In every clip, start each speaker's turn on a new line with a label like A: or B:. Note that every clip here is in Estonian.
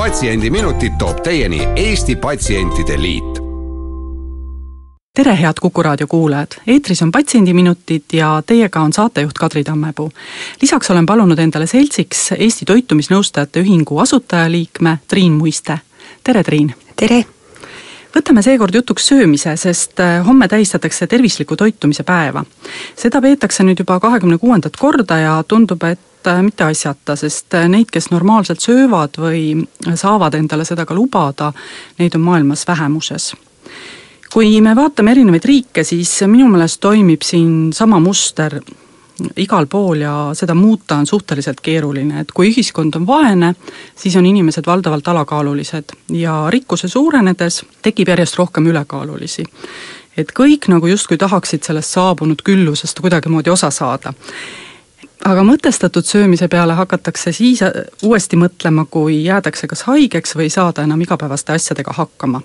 A: Patsiendiminutid toob teieni Eesti Patsientide Liit.
B: tere, head Kuku raadio kuulajad, eetris on Patsiendiminutid ja teiega on saatejuht Kadri Tammepuu. lisaks olen palunud endale seltsiks Eesti Toitumisnõustajate Ühingu asutajaliikme Triin Muiste. tere, Triin!
C: tere!
B: võtame seekord jutuks söömise, sest äh, homme tähistatakse tervisliku toitumise päeva. seda peetakse nüüd juba kahekümne kuuendat korda ja tundub, et mitte asjata, sest äh, neid, kes normaalselt söövad või saavad endale seda ka lubada, neid on maailmas vähemuses. kui me vaatame erinevaid riike, siis minu meelest toimib siin sama muster igal pool ja seda muuta on suhteliselt keeruline, et kui ühiskond on vaene, siis on inimesed valdavalt alakaalulised ja rikkuse suurenedes tekib järjest rohkem ülekaalulisi. et kõik nagu justkui tahaksid sellest saabunud küllusest kuidagimoodi osa saada aga mõtestatud söömise peale hakatakse siis äh, uuesti mõtlema, kui jäädakse kas haigeks või ei saada enam igapäevaste asjadega hakkama.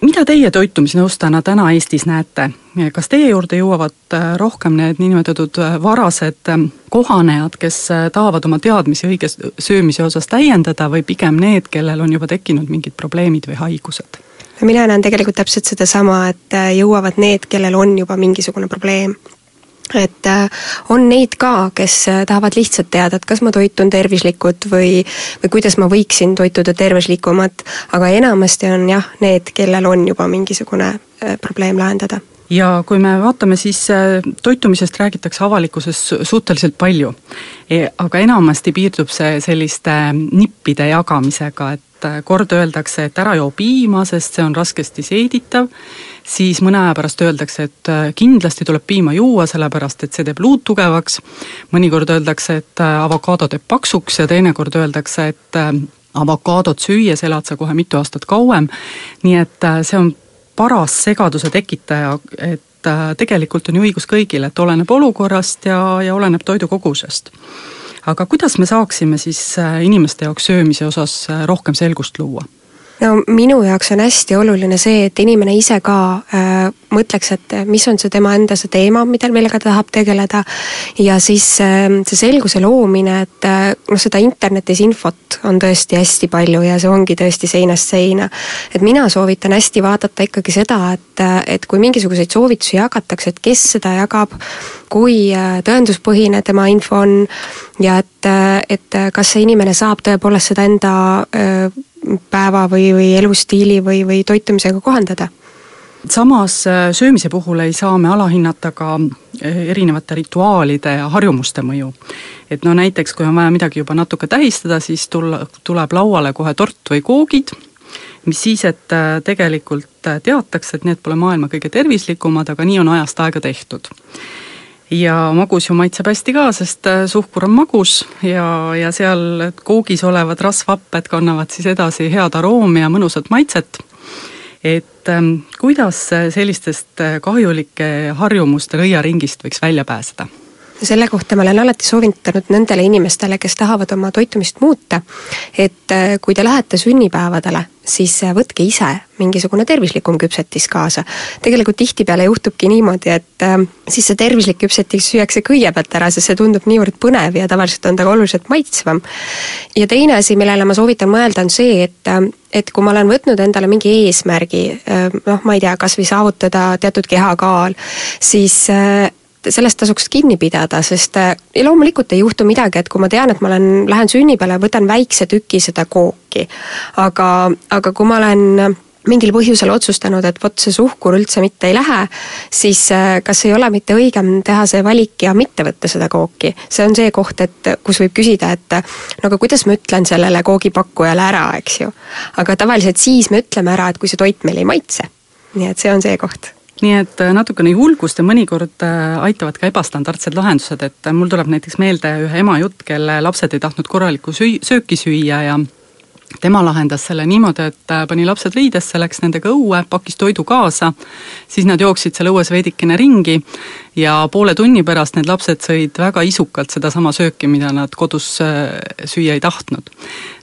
B: mida teie toitumisnõustajana täna Eestis näete, kas teie juurde jõuavad äh, rohkem need niinimetatud äh, varased kohanejad, kes tahavad oma teadmisi õige söömise osas täiendada või pigem need, kellel on juba tekkinud mingid probleemid või haigused?
C: mina näen tegelikult täpselt sedasama, et jõuavad need, kellel on juba mingisugune probleem et äh, on neid ka, kes äh, tahavad lihtsalt teada, et kas ma toitun tervislikult või, või kuidas ma võiksin toituda tervislikumalt, aga enamasti on jah, need, kellel on juba mingisugune äh, probleem lahendada.
B: Ja kui me vaatame, siis toitumisest räägitakse avalikkuses suhteliselt palju. E, aga enamasti piirdub see selliste nippide jagamisega, et kord öeldakse, et ära joo piima, sest see on raskesti seeditav siis mõne aja pärast öeldakse, et äh, kindlasti tuleb piima juua, sellepärast et see teeb luud tugevaks, mõnikord öeldakse, et äh, avokaado teeb paksuks ja teinekord öeldakse, et äh, avokaadot süües elad sa kohe mitu aastat kauem, nii et see on paras segaduse tekitaja, et tegelikult on ju õigus kõigil, et oleneb olukorrast ja, ja oleneb toidu kogusest. aga kuidas me saaksime siis inimeste jaoks söömise osas rohkem selgust luua?
C: No minu jaoks on hästi oluline see, et inimene ise ka äh, mõtleks, et mis on see tema enda see teema, mida, millega ta tahab tegeleda. ja siis äh, see selguse loomine, et äh, noh, seda internetis infot on tõesti hästi palju ja see ongi tõesti seinast seina. et mina soovitan hästi vaadata ikkagi seda, et, et kui mingisuguseid soovitusi jagatakse, et kes seda jagab, kui äh, tõenduspõhine tema info on ja et, äh, et kas see inimene saab tõepoolest seda enda äh, päeva või, või elustiili või, või toitumisega kohandada
B: samas äh, söömise puhul ei saa me alahinnata ka äh, erinevate rituaalide ja harjumuste mõju. et no näiteks, kui on vaja midagi juba natuke tähistada, siis tulla, tuleb lauale kohe tort või koogid, mis siis, et äh, tegelikult teatakse, et need pole maailma kõige tervislikumad, aga nii on ajast aega tehtud ja magus ju maitseb hästi ka, sest äh, suhkur on magus ja, ja seal koogis olevad rasvhapped kannavad siis edasi head aroomi ja mõnusat maitset. et ähm, kuidas sellistest äh, kahjulike harjumuste nõiaringist võiks välja pääseda?
C: Selle kohta ma olen alati soovitanud nendele inimestele, kes tahavad oma toitumist muuta, et äh, kui te lähete sünnipäevadele, siis äh, võtke ise mingisugune tervislikum küpsetis kaasa. tegelikult tihtipeale juhtubki niimoodi, et äh, siis see tervislik küpsetis süüakse kõigepealt ära, sest see tundub niivõrd põnev ja tavaliselt on ta ka oluliselt maitsvam. ja teine asi, millele ma soovitan mõelda, on see, et et kui ma olen võtnud endale mingi eesmärgi, noh, ma ei tea, kas või saavutada teatud kehakaal, siis sellest tasuks kinni pidada, sest äh, loomulikult ei juhtu midagi, et kui ma tean, et ma olen, lähen sünnipeale, võtan väikse tüki seda kooki. aga, aga kui ma olen mingil põhjusel otsustanud, et vot see suhkur üldse mitte ei lähe, siis äh, kas ei ole mitte õigem teha see valik ja mitte võtta seda kooki? see on see koht, et kus võib küsida, et no aga kuidas ma ütlen sellele koogipakkujale ära, eks ju. aga tavaliselt siis me ütleme ära, et kui see toit meile ei maitse. nii et see on see koht
B: nii et äh, natukene julgust ja mõnikord äh, aitavad ka ebastandardsed lahendused, et äh, mul tuleb näiteks meelde ühe ema jutt, kelle lapsed ei tahtnud korralikku süü-, sööki süüa ja tema lahendas selle niimoodi, et äh, pani lapsed riidesse, läks nendega õue, pakkis toidu kaasa, siis nad jooksid seal õues veidikene ringi ja poole tunni pärast need lapsed sõid väga isukalt sedasama sööki, mida nad kodus äh, süüa ei tahtnud.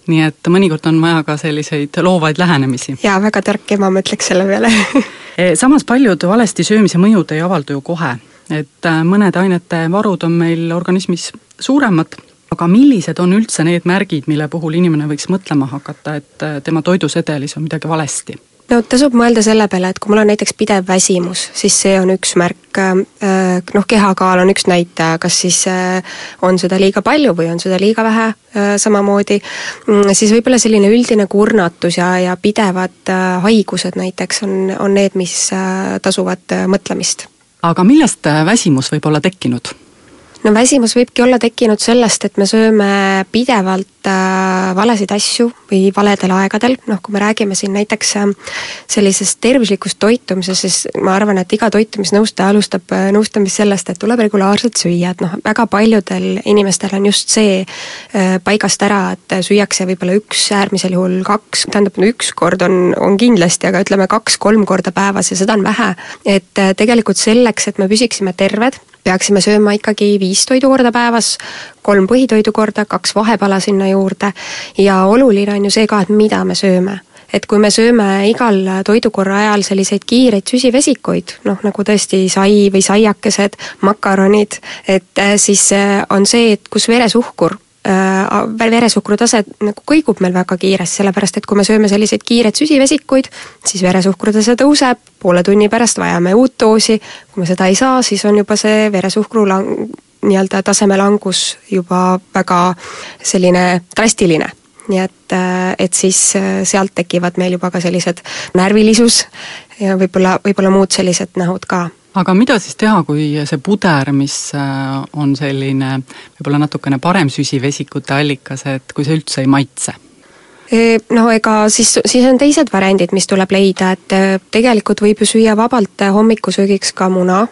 B: nii et mõnikord on vaja ka selliseid loovaid lähenemisi.
C: jaa, väga tark ema, ma ütleks selle peale
B: e, samas paljud valesti söömise mõjud ei avaldu ju kohe, et äh, mõnede ainete varud on meil organismis suuremad aga millised on üldse need märgid, mille puhul inimene võiks mõtlema hakata, et äh, tema toidusedelis on midagi valesti?
C: no tasub mõelda selle peale, et kui mul on näiteks pidev väsimus, siis see on üks märk, äh, noh, kehakaal on üks näitaja, kas siis äh, on seda liiga palju või on seda liiga vähe samamoodi, mm, siis võib-olla selline üldine kurnatus ja, ja pidevad haigused näiteks on, on need, mis tasuvad mõtlemist.
B: aga millest väsimus võib olla tekkinud?
C: No väsimus võibki olla tekkinud sellest, et me sööme pidevalt valesid asju või valedel aegadel, noh kui me räägime siin näiteks äh, sellisest tervislikust toitumisest, siis ma arvan, et iga toitumisnõustaja alustab äh, nõustamist sellest, et tuleb regulaarselt süüa, et noh, väga paljudel inimestel on just see paigast ära, et süüakse võib-olla üks, äärmisel juhul kaks, tähendab no üks kord on, on kindlasti, aga ütleme kaks-kolm korda päevas ja seda on vähe. et tegelikult selleks, et me püsiksime terved peaksime sööma ikkagi viis toidukorda päevas, kolm põhitoidukorda, kaks vahepala sinna juurde. Ja oluline on ju see ka, et mida me sööme. Et kui me sööme igal toidukorra ajal selliseid kiireid süsivesikuid, noh nagu tõesti sai või saiakesed, makaronid, et eh, siis eh, on see, et kus veresuhkur Äh, veresuhkru tase nagu kõigub meil väga kiiresti, sellepärast et kui me sööme selliseid kiireid süsivesikuid, siis veresuhkru tase tõuseb, poole tunni pärast vajame uut doosi, kui me seda ei saa, siis on juba see veresuhkru lang-, nii-öelda taseme langus juba väga selline drastiline. Nii et, äh, et siis äh, sealt tekivad meil juba ka sellised närvilisus ja võib-olla, võib-olla muud sellised nähud ka.
B: Aga mida siis teha, kui see puder, mis äh, on selline võib-olla natukene parem süsivesikute allikas, et kui see üldse ei maitse?
C: E, no ega siis, siis on teised variandid, mis tuleb leida, et tegelikult võib ju süüa vabalt hommikusöögiks ka muna,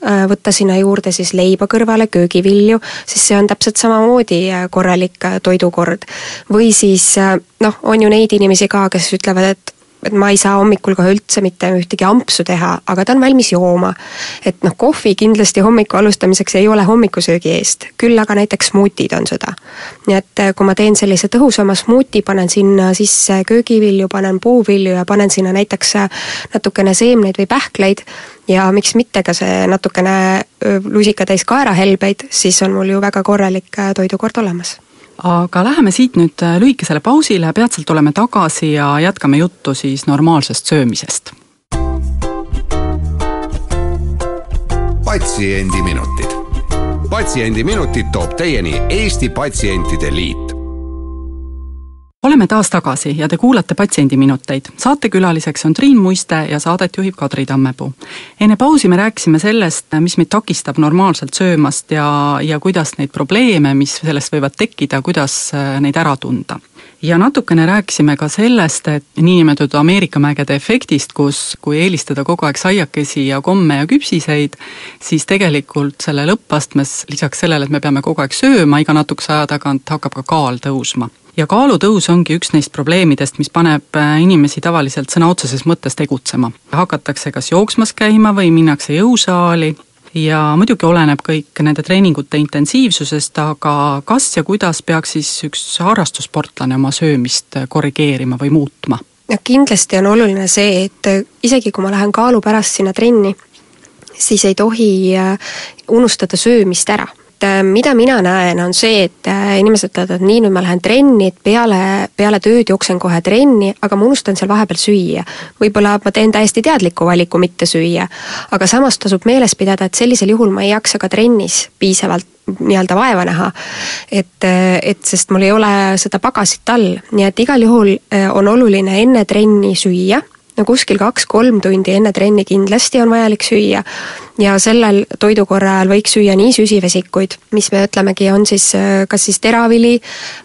C: võtta sinna juurde siis leiba kõrvale, köögivilju, siis see on täpselt samamoodi korralik toidukord. või siis noh, on ju neid inimesi ka, kes ütlevad, et et ma ei saa hommikul kohe üldse mitte ühtegi ampsu teha, aga ta on valmis jooma. et noh, kohvi kindlasti hommiku alustamiseks ei ole hommikusöögi eest, küll aga näiteks smuutid on seda. nii et kui ma teen sellise tõhusama smuuti, panen sinna sisse köögivilju, panen puuvilju ja panen sinna näiteks natukene seemneid või pähkleid ja miks mitte ka see natukene lusikatäis kaerahelbeid, siis on mul ju väga korralik eh, toidukord olemas
B: aga läheme siit nüüd äh, lühikesele pausile, peatselt tuleme tagasi ja jätkame juttu siis normaalsest söömisest.
A: patsiendiminutid. patsiendiminutid toob teieni Eesti Patsientide Liit
B: oleme taas tagasi ja te kuulate Patsiendiminuteid. saatekülaliseks on Triin Muiste ja saadet juhib Kadri Tammepuu. enne pausi me rääkisime sellest, mis meid takistab normaalselt söömast ja, ja kuidas neid probleeme, mis sellest võivad tekkida, kuidas äh, neid ära tunda. ja natukene rääkisime ka sellest, et niinimetatud Ameerika mägede efektist, kus kui eelistada kogu aeg saiakesi ja komme ja küpsiseid, siis tegelikult selle lõppastmes lisaks sellele, et me peame kogu aeg sööma, iga natukese aja tagant hakkab ka kaal tõusma ja kaalutõus ongi üks neist probleemidest, mis paneb äh, inimesi tavaliselt sõna otseses mõttes tegutsema. hakatakse kas jooksmas käima või minnakse jõusaali ja muidugi oleneb kõik nende treeningute intensiivsusest, aga kas ja kuidas peaks siis üks harrastussportlane oma söömist korrigeerima või muutma?
C: noh, kindlasti on oluline see, et isegi kui ma lähen kaalu pärast sinna trenni, siis ei tohi äh, unustada söömist ära et äh, mida mina näen, on see, et äh, inimesed ütlevad, et nii, nüüd ma lähen trenni, et peale, peale tööd jooksen kohe trenni, aga ma unustan seal vahepeal süüa. võib-olla ma teen täiesti teadliku valiku mitte süüa, aga samas tasub meeles pidada, et sellisel juhul ma ei jaksa ka trennis piisavalt nii-öelda vaeva näha. et, äh, et sest mul ei ole seda pagasit all, nii et igal juhul on oluline enne trenni süüa no kuskil kaks-kolm tundi enne trenni kindlasti on vajalik süüa. Ja sellel toidukorra ajal võiks süüa nii süsivesikuid, mis me ütlemegi, on siis äh, kas siis teravili,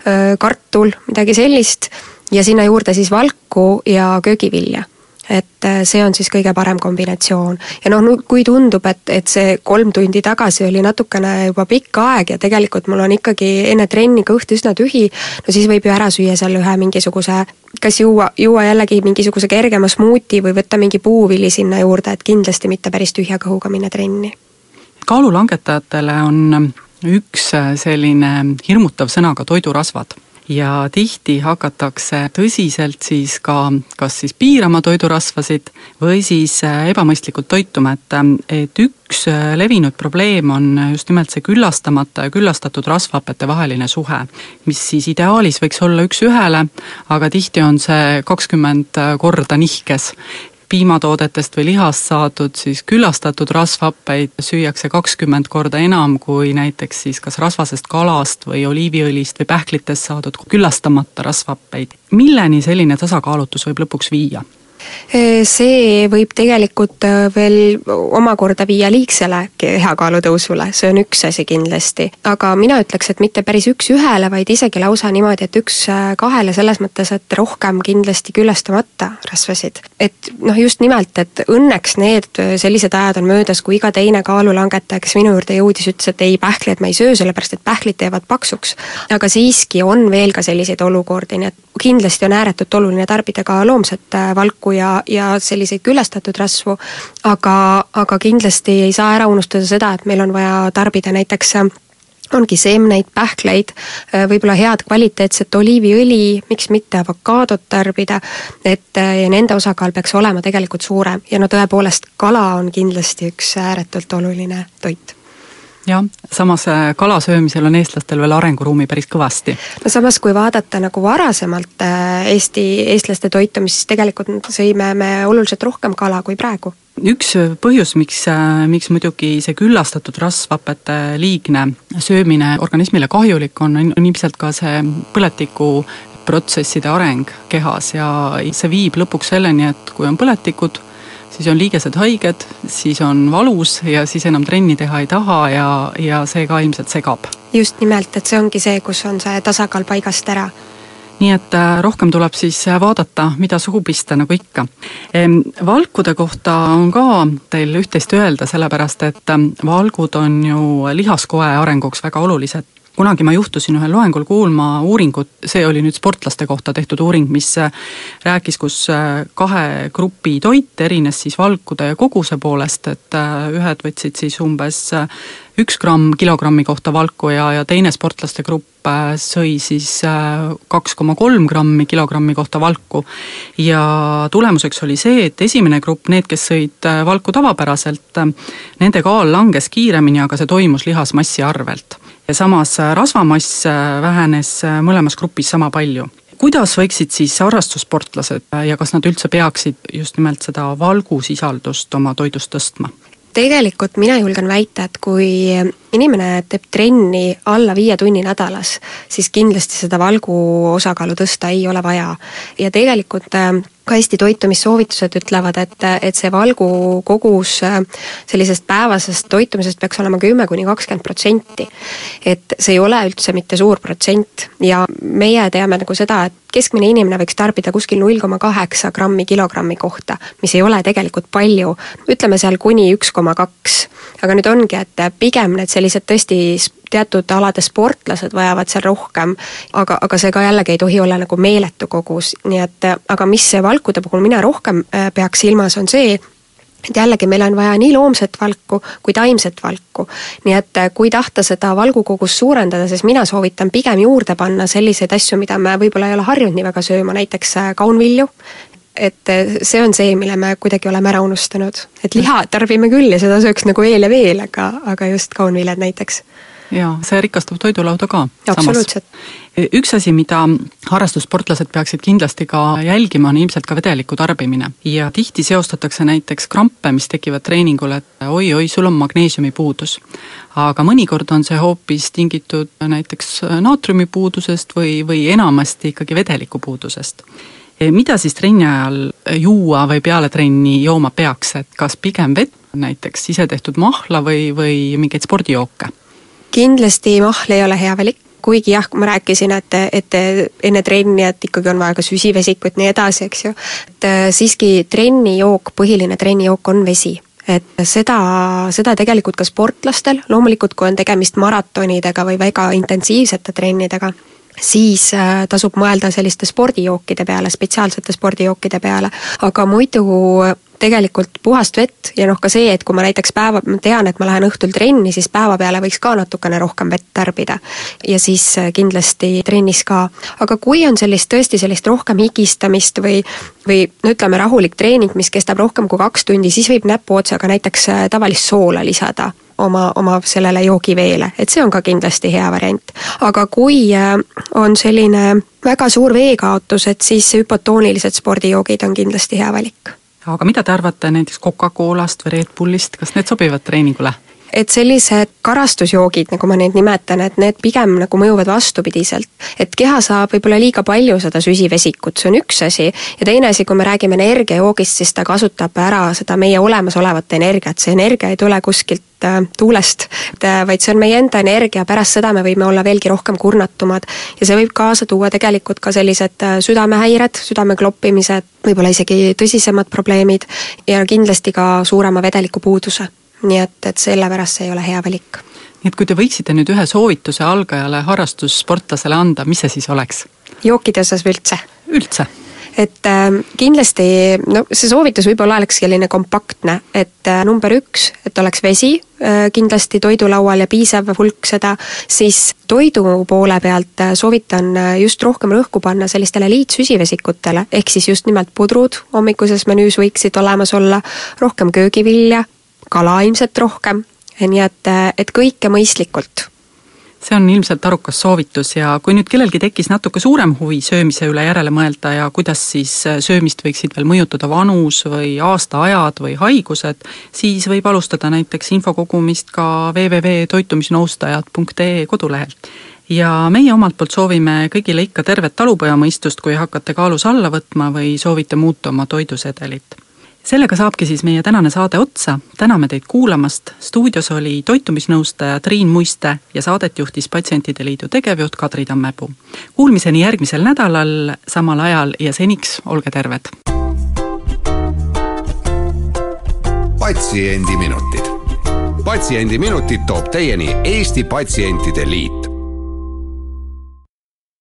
C: äh, kartul, midagi sellist, ja sinna juurde siis valku ja köögivilja et äh, see on siis kõige parem kombinatsioon. ja noh, kui tundub, et, et see kolm tundi tagasi oli natukene juba pikk aeg ja tegelikult mul on ikkagi enne trenni kõht üsna tühi, no siis võib ju ära süüa seal ühe mingisuguse, kas juua, juua jällegi mingisuguse kergema smuuti või võtta mingi puuvili sinna juurde, et kindlasti mitte päris tühja kõhuga minna trenni.
B: kaalulangetajatele on üks selline hirmutav sõna ka toidurasvad ja tihti hakatakse tõsiselt siis ka kas siis piirama toidurasvasid või siis äh, ebamõistlikult toituma, et, äh, et üks äh, levinud probleem on just nimelt see küllastamata ja küllastatud rasvhapete vaheline suhe, mis siis ideaalis võiks olla üks-ühele, aga tihti on see kakskümmend korda nihkes piimatoodetest või lihast saadud siis küllastatud rasvhappeid süüakse kakskümmend korda enam kui näiteks siis kas rasvasest kalast või oliiviõlist või pähklitest saadud küllastamata rasvhappeid. milleni selline tasakaalutus võib lõpuks viia?
C: See võib tegelikult äh, veel omakorda viia liigsele kehakaalu tõusule, see on üks asi kindlasti. aga mina ütleks, et mitte päris üks-ühele, vaid isegi lausa niimoodi, et üks-kahele selles mõttes, et rohkem kindlasti küllastamata rasvasid. et noh, just nimelt, et õnneks need sellised ajad on möödas, kui iga teine kaalulangetaja, kes minu juurde jõudis, ütles, et ei, pähkleid ma ei söö, sellepärast et pähklid teevad paksuks. aga siiski on veel ka selliseid olukordi, nii et kindlasti on ääretult oluline tarbida ka loomset valku ja, ja selliseid küllastatud rasvu, aga, aga kindlasti ei saa ära unustada seda, et meil on vaja tarbida näiteks ongi seemneid, pähkleid, võib-olla head kvaliteetset oliiviõli, miks mitte avokaadot tarbida, et ja nende osakaal peaks olema tegelikult suurem. Ja no tõepoolest, kala on kindlasti üks ääretult oluline toit
B: jah, samas äh, kala söömisel on eestlastel veel arenguruumi päris kõvasti.
C: no samas, kui vaadata nagu varasemalt äh, Eesti, eestlaste toitumist, siis tegelikult sõime me oluliselt rohkem kala kui praegu
B: üks põhjus, miks, äh, miks muidugi see küllastatud rasvhapete liigne söömine organismile kahjulik on, on ilmselt ka see põletiku protsesside areng kehas ja see viib lõpuks selleni, et kui on põletikud, siis on liigesed haiged, siis on valus ja siis enam trenni teha ei taha ja, ja see ka ilmselt segab.
C: just nimelt, et see ongi see, kus on see tasakaal paigast ära
B: nii et äh, rohkem tuleb siis äh, vaadata, mida suhu pista, nagu ikka. valkude kohta on ka teil üht-teist öelda, sellepärast et ähm, valgud on ju lihaskoe arenguks väga olulised kunagi ma juhtusin ühel loengul kuulma uuringut, see oli nüüd sportlaste kohta tehtud uuring, mis äh, rääkis, kus äh, kahe grupi toit erines siis valkude koguse poolest, et äh, ühed võtsid siis umbes üks gramm kilogrammi kohta valku ja, ja teine sportlaste grupp sõi siis kaks koma kolm grammi kilogrammi kohta valku. ja tulemuseks oli see, et esimene grupp, need, kes sõid valku tavapäraselt, nende kaal langes kiiremini, aga see toimus lihasmassi arvelt ja samas äh, rasvamass äh, vähenes äh, mõlemas grupis sama palju kuidas võiksid siis harrastussportlased ja kas nad üldse peaksid just nimelt seda valgusisaldust oma toidus tõstma?
C: tegelikult mina julgen väita, et kui inimene teeb trenni alla viie tunni nädalas, siis kindlasti seda valgu osakaalu tõsta ei ole vaja. ja tegelikult ka Eesti toitumissoovitused ütlevad, et, et see valgu kogus äh, sellisest päevasest toitumisest peaks olema kümme kuni kakskümmend protsenti. et see ei ole üldse mitte suur protsent ja meie teame nagu seda, et keskmine inimene võiks tarbida kuskil null koma kaheksa grammi kilogrammi kohta, mis ei ole tegelikult palju, ütleme seal kuni üks koma kaks. aga nüüd ongi, et pigem need sellised tõesti teatud alade sportlased vajavad seal rohkem, aga, aga see ka jällegi ei tohi olla nagu meeletu kogus, nii et aga mis valkude puhul mina rohkem äh, peaks silmas, on see, et jällegi meil on vaja nii loomset valku kui taimset valku. nii et äh, kui tahta seda valgukogust suurendada, siis mina soovitan pigem juurde panna selliseid asju, mida me võib-olla ei ole harjunud nii väga sööma, näiteks äh, kaunvilju, et see on see, mille me kuidagi oleme ära unustanud. et liha tarbime küll ja seda sööks nagu veel ja veel, aga, aga just kaunviljad näiteks
B: jaa, see rikastab toidulauda ka.
C: absoluutselt.
B: üks asi, mida harrastussportlased peaksid kindlasti ka jälgima, on ilmselt ka vedeliku tarbimine. ja tihti seostatakse näiteks krampe, mis tekivad treeningul, et oi-oi, sul on magneesiumipuudus. aga mõnikord on see hoopis tingitud näiteks naatriumipuudusest või, või enamasti ikkagi vedeliku puudusest mida siis trenni ajal juua või peale trenni jooma peaks, et kas pigem vett, näiteks isetehtud mahla või, või mingeid spordijooke?
C: Kindlasti mahl ei ole hea valik, kuigi jah, ma rääkisin, et, et enne trenni, et ikkagi on vaja ka süsivesikut, nii edasi, eks ju. et äh, siiski trennijook, põhiline trennijook on vesi. Et seda, seda tegelikult ka sportlastel, loomulikult kui on tegemist maratonidega või väga intensiivsete trennidega, siis äh, tasub mõelda selliste spordijookide peale, spetsiaalsete spordijookide peale, aga muidu tegelikult puhast vett ja noh, ka see, et kui ma näiteks päeva, ma tean, et ma lähen õhtul trenni, siis päeva peale võiks ka natukene rohkem vett tarbida. ja siis äh, kindlasti trennis ka. aga kui on sellist, tõesti sellist rohkem higistamist või, või no ütleme, rahulik treening, mis kestab rohkem kui kaks tundi, siis võib näpuotsaga näiteks äh, tavalist soola lisada oma, oma sellele joogiveele, et see on ka kindlasti hea variant. aga kui äh, on selline väga suur veekaotus, et siis hüpotoonilised spordijoogid on kindlasti hea valik
B: aga mida te arvate näiteks Coca-Colast või Red Bullist, kas need sobivad treeningule?
C: Et sellised karastusjoogid, nagu ma neid nimetan, et need pigem nagu mõjuvad vastupidiselt. et keha saab võib-olla liiga palju seda süsivesikut, see on üks asi, ja teine asi, kui me räägime energiajoogist, siis ta kasutab ära seda meie olemasolevat energiat, see energia ei tule kuskilt äh, tuulest, äh, vaid see on meie enda energia, pärast seda me võime olla veelgi rohkem kurnatumad. Ja see võib kaasa tuua tegelikult ka sellised äh, südamehäired, südame kloppimised, võib-olla isegi tõsisemad probleemid ja kindlasti ka suurema vedelikupuuduse nii et, et sellepärast see ei ole hea valik.
B: nii et kui te võiksite nüüd ühe soovituse algajale harrastussportlasele anda, mis see siis oleks?
C: jookide osas või üldse?
B: üldse
C: et äh, kindlasti, no see soovitus võib-olla oleks selline kompaktne, et äh, number üks, et oleks vesi äh, kindlasti toidulaual ja piisav hulk seda, siis toidu poole pealt äh, soovitan äh, just rohkem rõhku panna sellistele liitsüsivesikutele, ehk siis just nimelt pudrud hommikuses menüüs võiksid olemas olla, rohkem köögivilja, kala ilmselt rohkem, nii et, et kõike mõistlikult.
B: See on ilmselt arukas soovitus ja kui nüüd kellelgi tekkis natuke suurem huvi söömise üle järele mõelda ja kuidas siis söömist võiksid veel mõjutada vanus või aastaajad või haigused, siis võib alustada näiteks info kogumist ka www.toitumisnõustajad.ee kodulehelt. ja meie omalt poolt soovime kõigile ikka tervet talupojamõistust, kui hakkate kaalus alla võtma või soovite muuta oma toidusedelit sellega saabki siis meie tänane saade otsa, täname teid kuulamast, stuudios oli toitumisnõustaja Triin Muiste ja saadet juhtis Patsientide Liidu tegevjuht Kadri Tammepuu. Kuulmiseni järgmisel nädalal samal ajal ja seniks olge terved!
A: patsiendiminutid. patsiendiminutid toob teieni Eesti Patsientide Liit